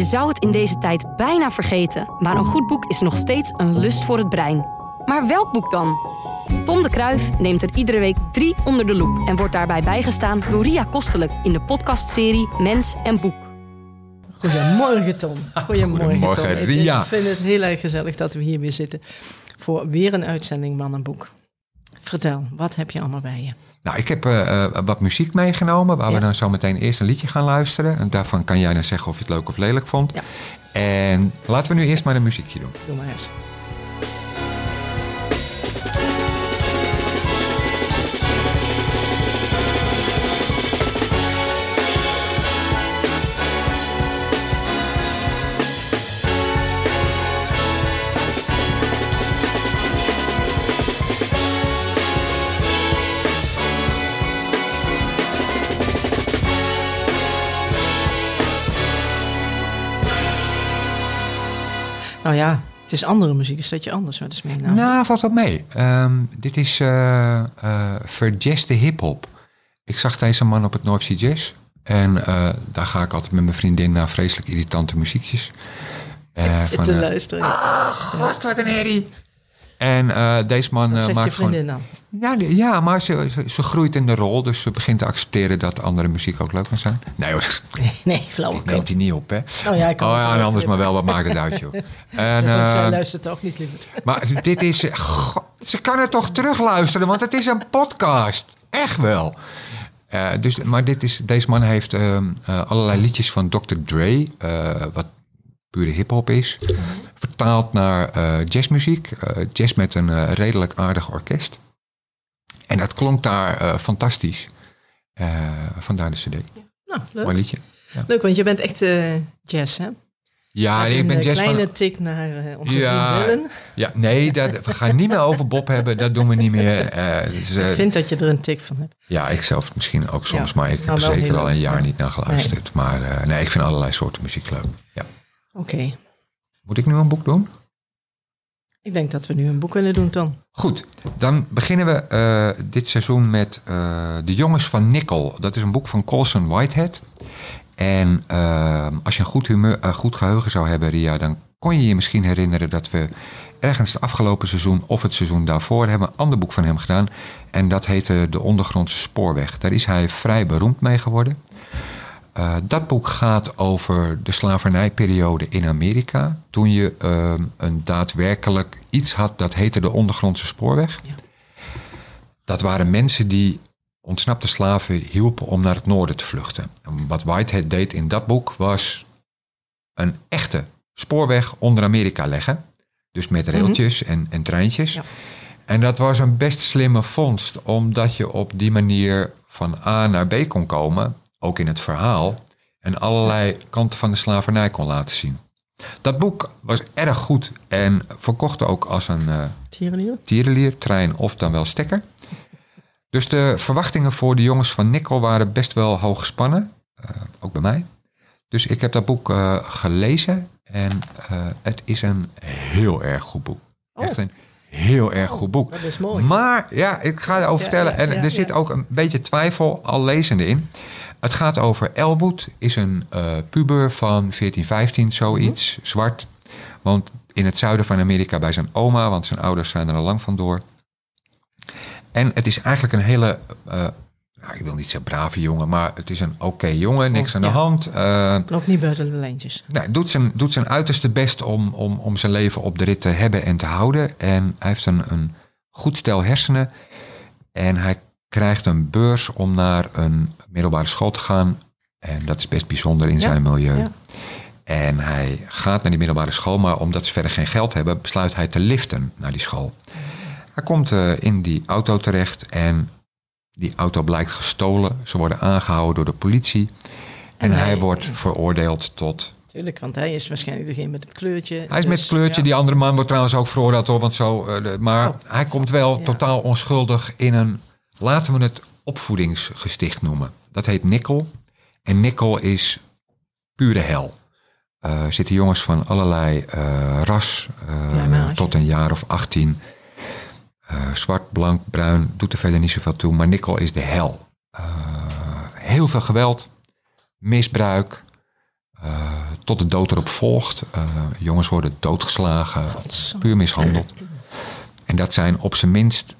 Je zou het in deze tijd bijna vergeten, maar een goed boek is nog steeds een lust voor het brein. Maar welk boek dan? Tom de Kruif neemt er iedere week drie onder de loep en wordt daarbij bijgestaan door Ria Kostelijk in de podcastserie Mens en Boek. Goedemorgen Tom. Goedemorgen, Goedemorgen, Tom. Ik- Ria. Ik vind het heel erg gezellig dat we hier weer zitten voor weer een uitzending Man en Boek. Vertel, wat heb je allemaal bij je? Nou, ik heb eh, eh, wat muziek meegenomen, waar Ja. we dan zo meteen eerst een liedje gaan luisteren. En daarvan kan jij dan zeggen of je het leuk of lelijk vond. Ja. En laten we nu eerst maar een muziekje doen. Doe maar eens. Nou ja, het is andere muziek. Is dat je anders? Wat is mee nou? Nou, valt wat mee. Dit is eh verjazzte hip-hop. Ik zag deze man op het North Sea Jazz. En eh, daar ga ik altijd met mijn vriendin naar vreselijk irritante muziekjes. Eh, ik zit van, te luisteren. God, wat een herrie. En eh, deze man Wat eh, zegt je maakt gewoon... vriendin dan? Ja, ja maar ze, ze, ze groeit in de rol. Dus ze begint te accepteren dat andere muziek ook leuk kan zijn. Nee hoor, Nee, nee flauwekul. neemt hij niet op, hè? Nou ja, ik kan Oh ja, en anders maar wel. Wat maakt het uit, joh. En, Ja, Zij eh, luistert ook niet, lieverd. maar dit is... ze kan het toch terugluisteren, want het is een podcast. Echt wel. Dus, maar dit is, deze man heeft ehm, eh, allerlei liedjes van Dr. Dre, wat pure hip-hop is, vertaald naar eh, jazzmuziek. eh, jazz met een eh, redelijk aardig orkest. En dat klonk daar fantastisch. Vandaar de CD. Nou, Mooi leuk. liedje. Leuk, want je bent echt jazz, hè? Ja, ik een ben jazz kleine van... tik naar onze Ja. vriend. Ja, nee, dat, we gaan niet meer over Bob hebben. Dat doen we niet meer. Dus, Ik vind dat je er een tik van hebt. Ja, ik zelf misschien ook soms, Ja, maar ik heb er zeker al een jaar ja. niet naar geluisterd. Maar nee, ik vind allerlei soorten muziek leuk. Ja. Oké. Moet ik nu een boek doen? Ik denk dat we nu een boek kunnen doen, Tom. Goed, dan beginnen we eh, dit seizoen met eh, De Jongens van Nickel. Dat is een boek van Colson Whitehead. En eh, als je een goed, humeur, goed geheugen zou hebben, Ria, dan kon je je misschien herinneren dat we ergens het afgelopen seizoen of het seizoen daarvoor hebben een ander boek van hem gedaan. En dat heette De Ondergrondse Spoorweg. Daar is hij vrij beroemd mee geworden. Eh, dat boek gaat over de slavernijperiode in Amerika. Toen je eh, een daadwerkelijk iets had dat heette de ondergrondse spoorweg. Ja. Dat waren mensen die ontsnapte slaven hielpen om naar het noorden te vluchten. En wat Whitehead deed in dat boek was een echte spoorweg onder Amerika leggen. Dus met railtjes en, en treintjes. Ja. En dat was een best slimme vondst, omdat je op die manier van A naar B kon komen, ook in het verhaal, en allerlei kanten van de slavernij kon laten zien. Dat boek was erg goed en verkocht ook als een eh Tierenlier? tierenlier, trein of dan wel stekker. Dus de verwachtingen voor de jongens van Nikkel waren best wel hoog gespannen, eh, ook bij mij. Dus ik heb dat boek eh, gelezen en het is een heel erg goed boek. Oh. Echt een heel erg goed boek. Dat is mooi. Maar ja, ik ga erover Ja, vertellen. ja, en ja, er zit ook een beetje twijfel al lezende in. Het gaat over Elwood, is een eh, puber van 14, 15, zoiets, Mhm. zwart. Woont in het zuiden van Amerika bij zijn oma, want zijn ouders zijn er al lang vandoor. En het is eigenlijk een hele, eh, nou, ik wil niet zeggen brave jongen, maar het is een oké jongen, niks Oh, aan de ja. hand. Eh, Loopt niet buiten de lijntjes. nou, doet, zijn, doet zijn uiterste best om, om, om zijn leven op de rit te hebben en te houden. En hij heeft een, een goed stel hersenen. En hij krijgt een beurs om naar een middelbare school te gaan. En dat is best bijzonder in Ja, zijn milieu. ja. En hij gaat naar die middelbare school, maar omdat ze verder geen geld hebben, besluit hij te liften naar die school. Hij komt eh, in die auto terecht en die auto blijkt gestolen. Ze worden aangehouden door de politie. En, En hij hij- wordt veroordeeld tot Tuurlijk, want hij is waarschijnlijk degene met het kleurtje. hij is met Dus, het kleurtje. ja. Die andere man wordt trouwens ook veroordeeld hoor. Want zo, eh, de- maar Oh. hij komt wel Ja. totaal onschuldig in een, laten we het opvoedingsgesticht noemen. Dat heet Nikkel. En Nikkel is pure hel. Er zitten jongens van allerlei eh, ras, eh, Ja, tot een jaar of 18. Eh, zwart, blank, bruin, doet er verder niet zoveel toe. Maar Nikkel is de hel. Heel veel geweld, misbruik, tot de dood erop volgt. Jongens worden doodgeslagen, puur mishandeld. En dat zijn op zijn minst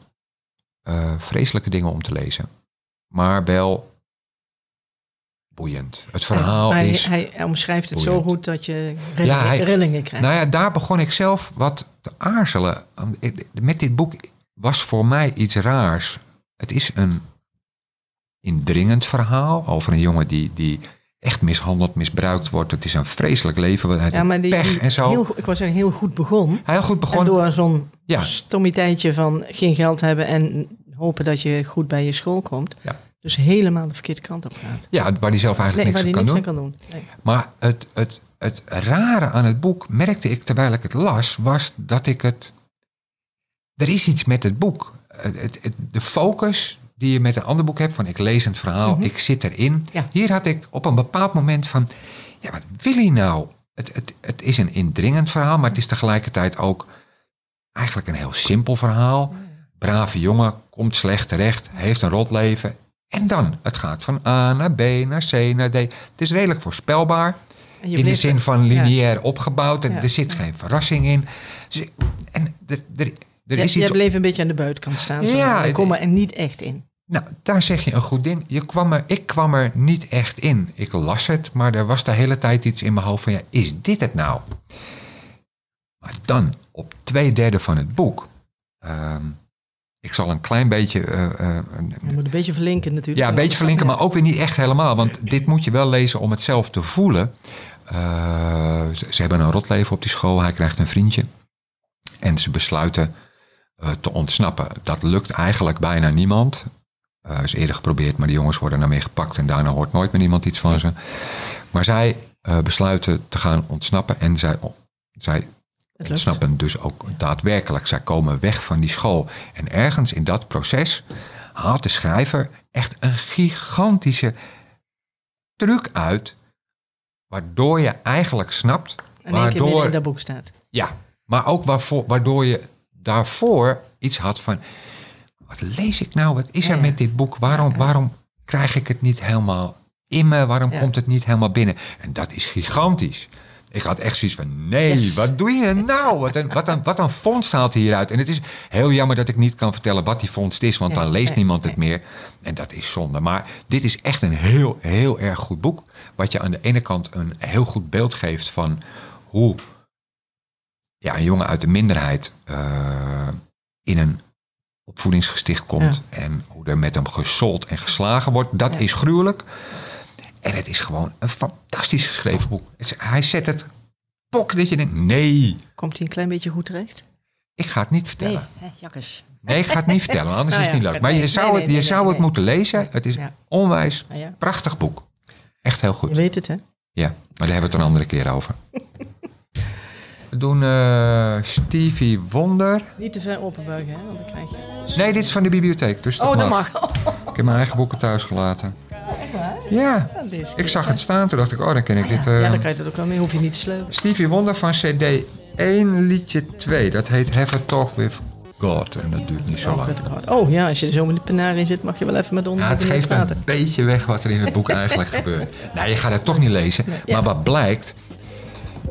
vreselijke dingen om te lezen. Maar wel boeiend. Het verhaal hij, is... Hij, hij omschrijft het zo goed dat je rillingen, hij- rillingen krijgt. Nou ja, daar begon ik zelf wat te aarzelen. Met dit boek was voor mij iets raars. Het is een indringend verhaal over een jongen die, die echt mishandeld, misbruikt wordt. Het is een vreselijk leven. Hij ja, maar die, pech en zo. Heel, ik was zeggen, heel goed begon. Heel goed En begonnen. door zo'n Ja. stommiteitje van geen geld hebben en hopen dat je goed bij je school komt. Ja. Dus helemaal de verkeerde kant op gaat. Ja, waar hij zelf eigenlijk Nee, niks aan kan doen. aan kan doen. Nee. Maar het, het, het rare aan het boek, merkte ik terwijl ik het las, was dat ik het. Er is iets met het boek. Het, het- de focus die je met een ander boek hebt, van ik lees een verhaal, ik zit erin. Mhm. Ja. Hier had ik op een bepaald moment van, ja, wat wil hij nou? Het, het, het is een indringend verhaal, maar het is tegelijkertijd ook eigenlijk een heel simpel verhaal. Brave jongen, komt slecht terecht, heeft een rot leven. En dan, het gaat van A naar B, naar C, naar D. Het is redelijk voorspelbaar. In de zin van ja. lineair opgebouwd. En Ja. er zit geen verrassing in. Dus, en er, er, er Ja, is jij bleef een beetje aan de buitenkant staan. Zo. Ja, ik kom er niet echt in. Nou, daar zeg je een goed ding. Je kwam er, ik kwam er niet echt in. Ik las het, maar er was de hele tijd iets in mijn hoofd van... Ja, is dit het nou? Maar dan, op twee derde van het boek... ehm, ik zal een klein beetje... eh, eh, Je moet een beetje verlinken natuurlijk. ja, een beetje verlinken, maar ook weer niet echt helemaal. Want dit moet je wel lezen om het zelf te voelen. Eh, ze, ze hebben een rotleven op die school. Hij krijgt een vriendje. En ze besluiten te ontsnappen. Dat lukt eigenlijk bijna niemand. Is eerder geprobeerd, maar de jongens worden weer gepakt. En daarna hoort nooit meer niemand iets van ze. Maar zij besluiten te gaan ontsnappen. En zij, zij. Ontsnappen dus ook daadwerkelijk. Zij komen weg van die school. En ergens in dat proces haalt de schrijver echt een gigantische truc uit. Waardoor je eigenlijk snapt. En Waardoor, in dat boek staat. ja, maar ook waarvoor, waardoor je daarvoor iets had van. Wat lees ik nou? Wat is Ja, er ja. met dit boek? Waarom, waarom krijg ik het niet helemaal in me? Waarom Ja. komt het niet helemaal binnen? En dat is gigantisch. Ik had echt zoiets van, nee, Yes. wat doe je nou? Wat een, wat, een, wat een vondst haalt hij hieruit. En het is heel jammer dat ik niet kan vertellen wat die vondst is, want Nee, dan leest nee, niemand het meer. En dat is zonde. Maar dit is echt een heel, heel erg goed boek. Wat je aan de ene kant een heel goed beeld geeft van hoe ja, een jongen uit de minderheid eh, in een opvoedingsgesticht komt. En hoe er met hem gesold en geslagen wordt. Dat Ja. is gruwelijk. En het is gewoon een fantastisch geschreven boek. Het hij zet het pok dat je denkt, nee, Komt hij een klein beetje goed terecht? ik ga het niet Nee, vertellen. hè, jakkers. Nee, ik ga het niet vertellen, anders Nou is het niet leuk. Maar nee, je zou nee, het, nee, je nee, zou nee, het moeten lezen. Het is Ja. onwijs ja, prachtig boek. Echt heel je goed. weet het hè? Ja, maar daar hebben we het een andere keer over. We doen eh, Stevie Wonder. Niet te ver openbuigen hè, want dan krijg je... Nee, dit is van de bibliotheek, dus dat Oh, dat mag. mag. Ik heb mijn eigen boeken thuis gelaten. Ja, ik zag het staan, toen dacht ik, oh, dan ken ik dit. eh, Ja, dan kan je dat ook wel mee, hoef je niet te sleuren. Stevie Wonder van CD 1, liedje 2. Dat heet Have a Talk with God. En dat duurt niet zo Oh, lang. Oh ja, als je er zo met die penaar in zit, mag je wel even met onder Ja, het de geeft praten. een beetje weg wat er in het boek eigenlijk gebeurt. Nou, je gaat het toch niet lezen. ja. Maar wat blijkt,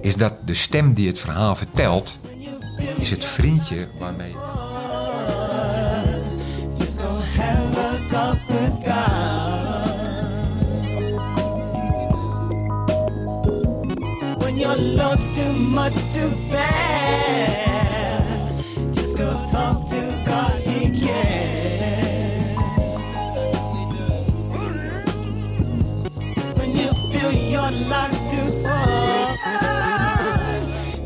is dat de stem die het verhaal vertelt, is het vriendje waarmee... your load's too much to bear, just go talk to God. He cares. When you feel your life's too hard,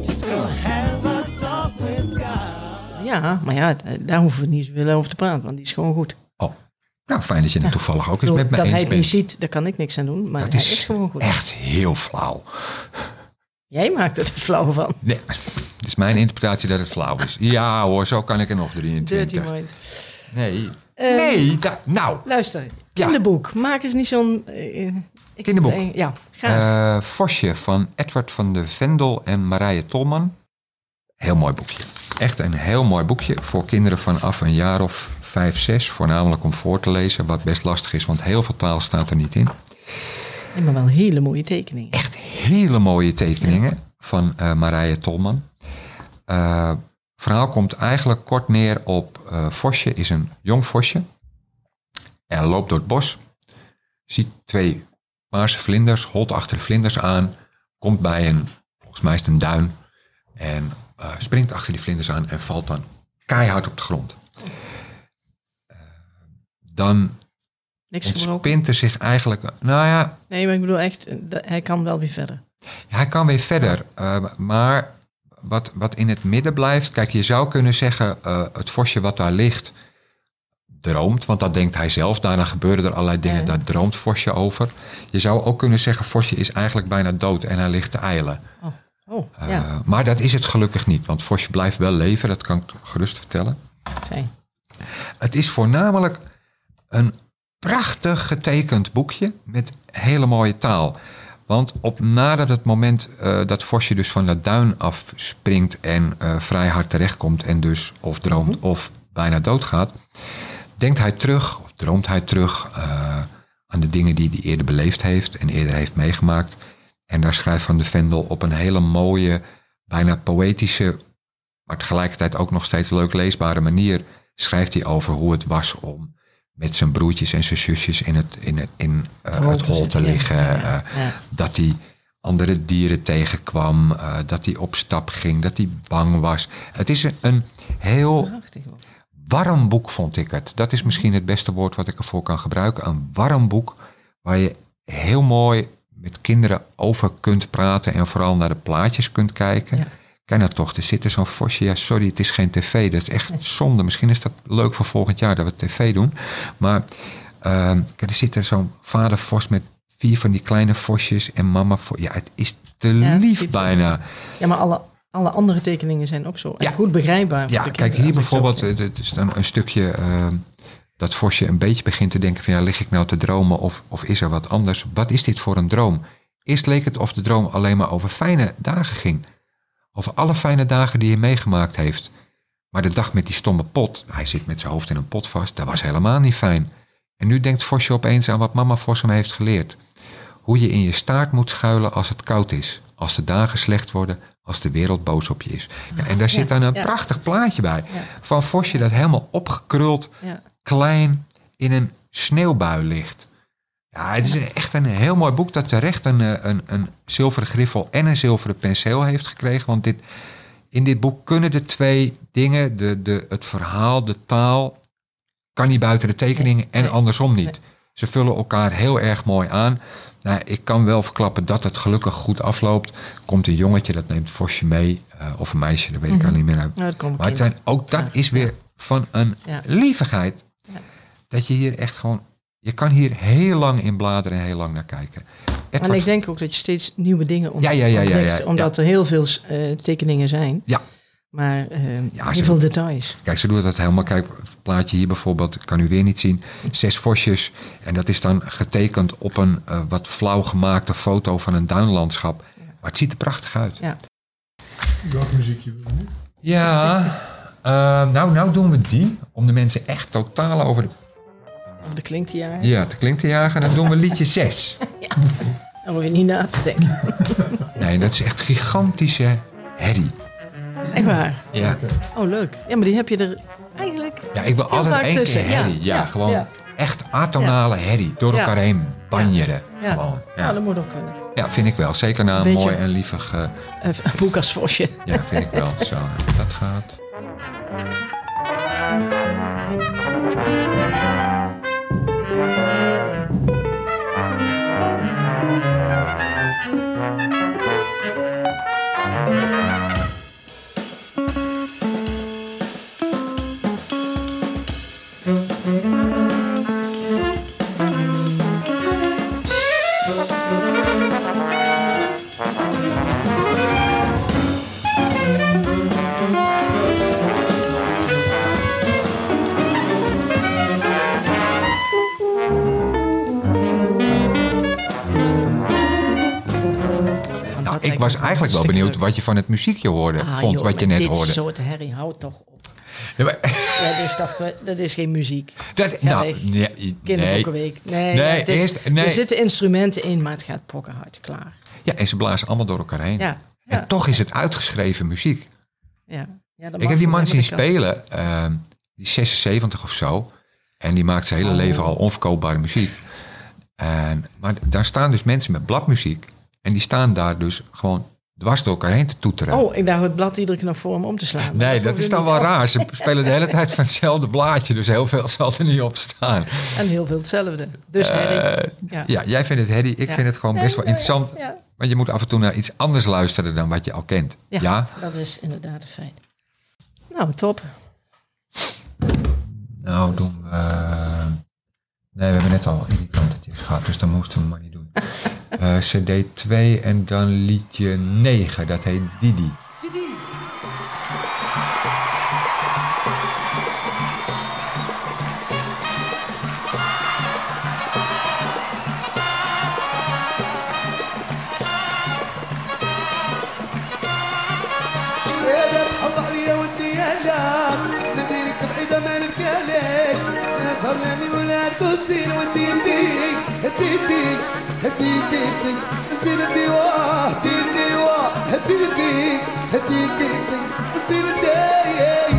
just go have a talk with God. Ja, maar ja, d- daar hoeven we niet zoveel over te praten, want die is gewoon goed. Oh, nou fijn dat je het toevallig ook eens met me bedoel, dat eens hij het niet bent. ziet, daar kan ik niks aan doen, maar Dat hij is is gewoon goed. Echt heel flauw. Jij maakt er flauw van. Nee, het is mijn interpretatie dat het flauw is. Ja hoor, zo kan ik er nog Dirty 23. mind. Nee, Eh, nee, da- nou. Luister, Ja. kinderboek. Maak eens niet zo'n... ik- Kinderboek. ja, graag. Eh Vosje van Edward van de Vendel en Marije Tolman. Heel mooi boekje. Echt een heel mooi boekje voor kinderen vanaf een jaar of vijf, zes. Voornamelijk om voor te lezen, wat best lastig is, want heel veel taal staat er niet in. Nee, maar wel hele mooie tekeningen. Echt hele mooie tekeningen van eh Marije Tolman. Het verhaal komt eigenlijk kort neer op... eh Vosje is een jong vosje. En loopt door het bos. Ziet twee paarse vlinders, holt achter de vlinders aan. Komt bij een, volgens mij is het een duin. En springt achter die vlinders aan en valt dan keihard op de grond. Dan Niks gebroken. ontspint er zich eigenlijk... Nou ja, Nee, maar ik bedoel echt, hij kan wel weer verder. Ja, hij kan weer verder. eh, maar wat, wat in het midden blijft. Kijk, je zou kunnen zeggen. eh, het vosje wat daar ligt. droomt. Want dat denkt hij zelf. Daarna gebeuren er allerlei dingen. Ja. Daar droomt vosje over. Je zou ook kunnen zeggen. vosje is eigenlijk bijna dood. En hij ligt te eilen. Oh, Eh, ja, Maar dat is het gelukkig niet. Want vosje blijft wel leven. Dat kan ik gerust vertellen. fijn. Het is voornamelijk een prachtig getekend boekje met hele mooie taal. Want op nadat het moment eh, dat Vosje dus van dat duin afspringt en eh, vrij hard terechtkomt en dus of droomt of bijna doodgaat, denkt hij terug, of droomt hij terug eh, aan de dingen die hij eerder beleefd heeft en eerder heeft meegemaakt. En daar schrijft Van de Vendel op een hele mooie, bijna poëtische, maar tegelijkertijd ook nog steeds leuk leesbare manier schrijft hij over hoe het was om met zijn broertjes en zijn zusjes in het, in het, in, eh, hol het te hol te ja. liggen. Ja, eh, ja. Dat hij andere dieren tegenkwam, eh, dat hij op stap ging, dat hij bang was. Het is een, een heel warm boek, vond ik het. Dat is misschien het beste woord wat ik ervoor kan gebruiken. Een warm boek waar je heel mooi met kinderen over kunt praten en vooral naar de plaatjes kunt kijken. Kijk nou toch, er zit er zo'n vosje. Ja, sorry, het is geen tv. Dat is echt zonde. Misschien is dat leuk voor volgend jaar dat we tv doen. Maar ehm, kijk, er zit er zo'n vader vos met vier van die kleine vosjes en mama vos. Ja, het is te Ja, het lief bijna. Ja, maar alle, alle andere tekeningen zijn ook zo. En Ja. goed begrijpbaar. Ja, kijk hier bijvoorbeeld, kijk. eh, het is dan een stukje eh, dat Vosje een beetje begint te denken van ja, lig ik nou te dromen of, of is er wat anders? Wat is dit voor een droom? Eerst leek het of de droom alleen maar over fijne dagen ging. Over alle fijne dagen die hij meegemaakt heeft. Maar de dag met die stomme pot, hij zit met zijn hoofd in een pot vast, dat was helemaal niet fijn. En nu denkt Vosje opeens aan wat mama Vos hem heeft geleerd. Hoe je in je staart moet schuilen als het koud is. Als de dagen slecht worden, als de wereld boos op je is. Ja, en daar zit dan een ja. prachtig plaatje bij. Van Vosje dat helemaal opgekruld, klein, in een sneeuwbui ligt. Ja, het is echt een heel mooi boek dat terecht een, eh, een, een zilveren griffel en een zilveren penseel heeft gekregen. Want dit, in dit boek kunnen de twee dingen, de, de, het verhaal, de taal, kan niet buiten de tekeningen en nee, andersom niet. Ze vullen elkaar heel erg mooi aan. Nou, ik kan wel verklappen dat het gelukkig goed afloopt. Komt een jongetje, dat neemt Vosje mee. eh, of een meisje, dat weet ik al niet meer. Nou, dat komt maar het zijn, ook dat Ja, is weer van een Ja. lievigheid. Ja. Dat je hier echt gewoon... Je kan hier heel lang in bladeren en heel lang naar kijken. Maar Edward- ik denk ook dat je steeds nieuwe dingen ont- Ja, ja, ja, ja, ontdekt, ja, Omdat er heel veel eh, tekeningen zijn. Ja. Maar eh, Ja, heel ze- veel details. Kijk, ze doen dat helemaal. Kijk, het plaatje hier bijvoorbeeld, ik kan u weer niet zien. Zes vosjes. En dat is dan getekend op een eh, wat flauw gemaakte foto van een duinlandschap. Maar het ziet er prachtig uit. Ja. Welk muziekje wil je nu? Ja, nou, nou doen we die. Om de mensen echt totaal over de, Of de klinkt ja. ja, te klink te jagen. Dan doen we liedje 6. Dan hoef je niet na te denken. Nee, dat is echt gigantische herrie. Echt waar. Ja, Oh, leuk. Ja, maar die heb je er eigenlijk... ja ik wil altijd één keer tussen, ja. herrie. Ja, Ja, gewoon ja. echt atonale herrie. Door Ja. elkaar heen banjeren. Ja. Gewoon. Ja. Ja. dat moet ook kunnen. ja, vind ik wel. Zeker na een mooi en lievig... Eh, Een boek als Vosje. Ja, vind ik wel. Zo, dat gaat. Was eigenlijk wel benieuwd wat je van het muziekje hoorde, Ah, vond, joh, wat je net dit hoorde. soort herrie, houd toch op. Ja, maar- Dat is toch dat is geen muziek. dat, nou, nee. Kinderboekenweek. Nee, Nee, het is- eerst- nee. er zitten instrumenten in, maar het gaat pokkenhard klaar. Ja, en ze blazen allemaal door elkaar heen. Ja. En Ja. toch is het uitgeschreven muziek. ja. ja dat Ik heb die man zien spelen, ehm, die is 76 of zo. En die maakt zijn hele Oh. leven al onverkoopbare muziek. En, maar daar staan dus mensen met bladmuziek. En die staan daar dus gewoon dwars door elkaar heen te toeteren. Oh, ik dacht het blad iedere keer nog voor om te slaan. nee, dat is dan wel op. raar. Ze spelen de hele tijd van hetzelfde blaadje. Dus heel veel zal er niet op staan. En heel veel hetzelfde. Dus Harry, Eh, ja. Ja, jij vindt het Hedy. Ik Ja. vind het gewoon best wel interessant. Maar je moet af en toe naar iets anders luisteren dan wat je al kent. ja, dat is inderdaad een feit. Nou, top. Nou, doen we... Nee, we hebben net al irritantetjes gehad, dus dat moesten we maar niet doen. Uh, CD 2 en dan liedje 9, dat heet Didi. Didi. نظر لي من ولاد كوزين ودي يديك ودي يديك هدي يديك زين الديواه هدي الديواه هدي يديك هدي يديك زين الديك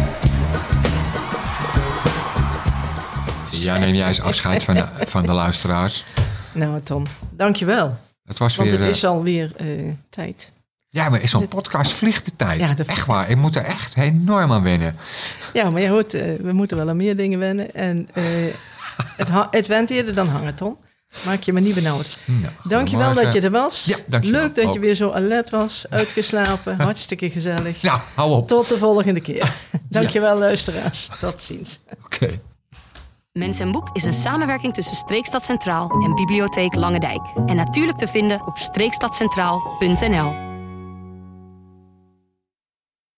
Ja, neem jij eens afscheid van de, van de luisteraars. Nou, Tom, dankjewel. Het was Want weer... het eh, is alweer eh tijd. ja, maar in zo'n podcast vliegt de tijd. Ja, dat- Echt waar, ik moet er echt enorm aan wennen. Ja, maar je hoort, eh, we moeten wel aan meer dingen wennen. En eh, het, ha- het went eerder dan hangen, Tom. Maak je me niet benauwd. Nou, Dankjewel dat je er was. Ja, dankjewel. Leuk dat je Ook. weer zo alert was. Uitgeslapen. Hartstikke gezellig. Nou, hou op. Tot de volgende keer. Dankjewel, luisteraars. Tot ziens. Oké. Mens en Boek is een samenwerking tussen Streekstad Centraal en Bibliotheek Lange Dijk. En natuurlijk te vinden op streekstadcentraal.nl.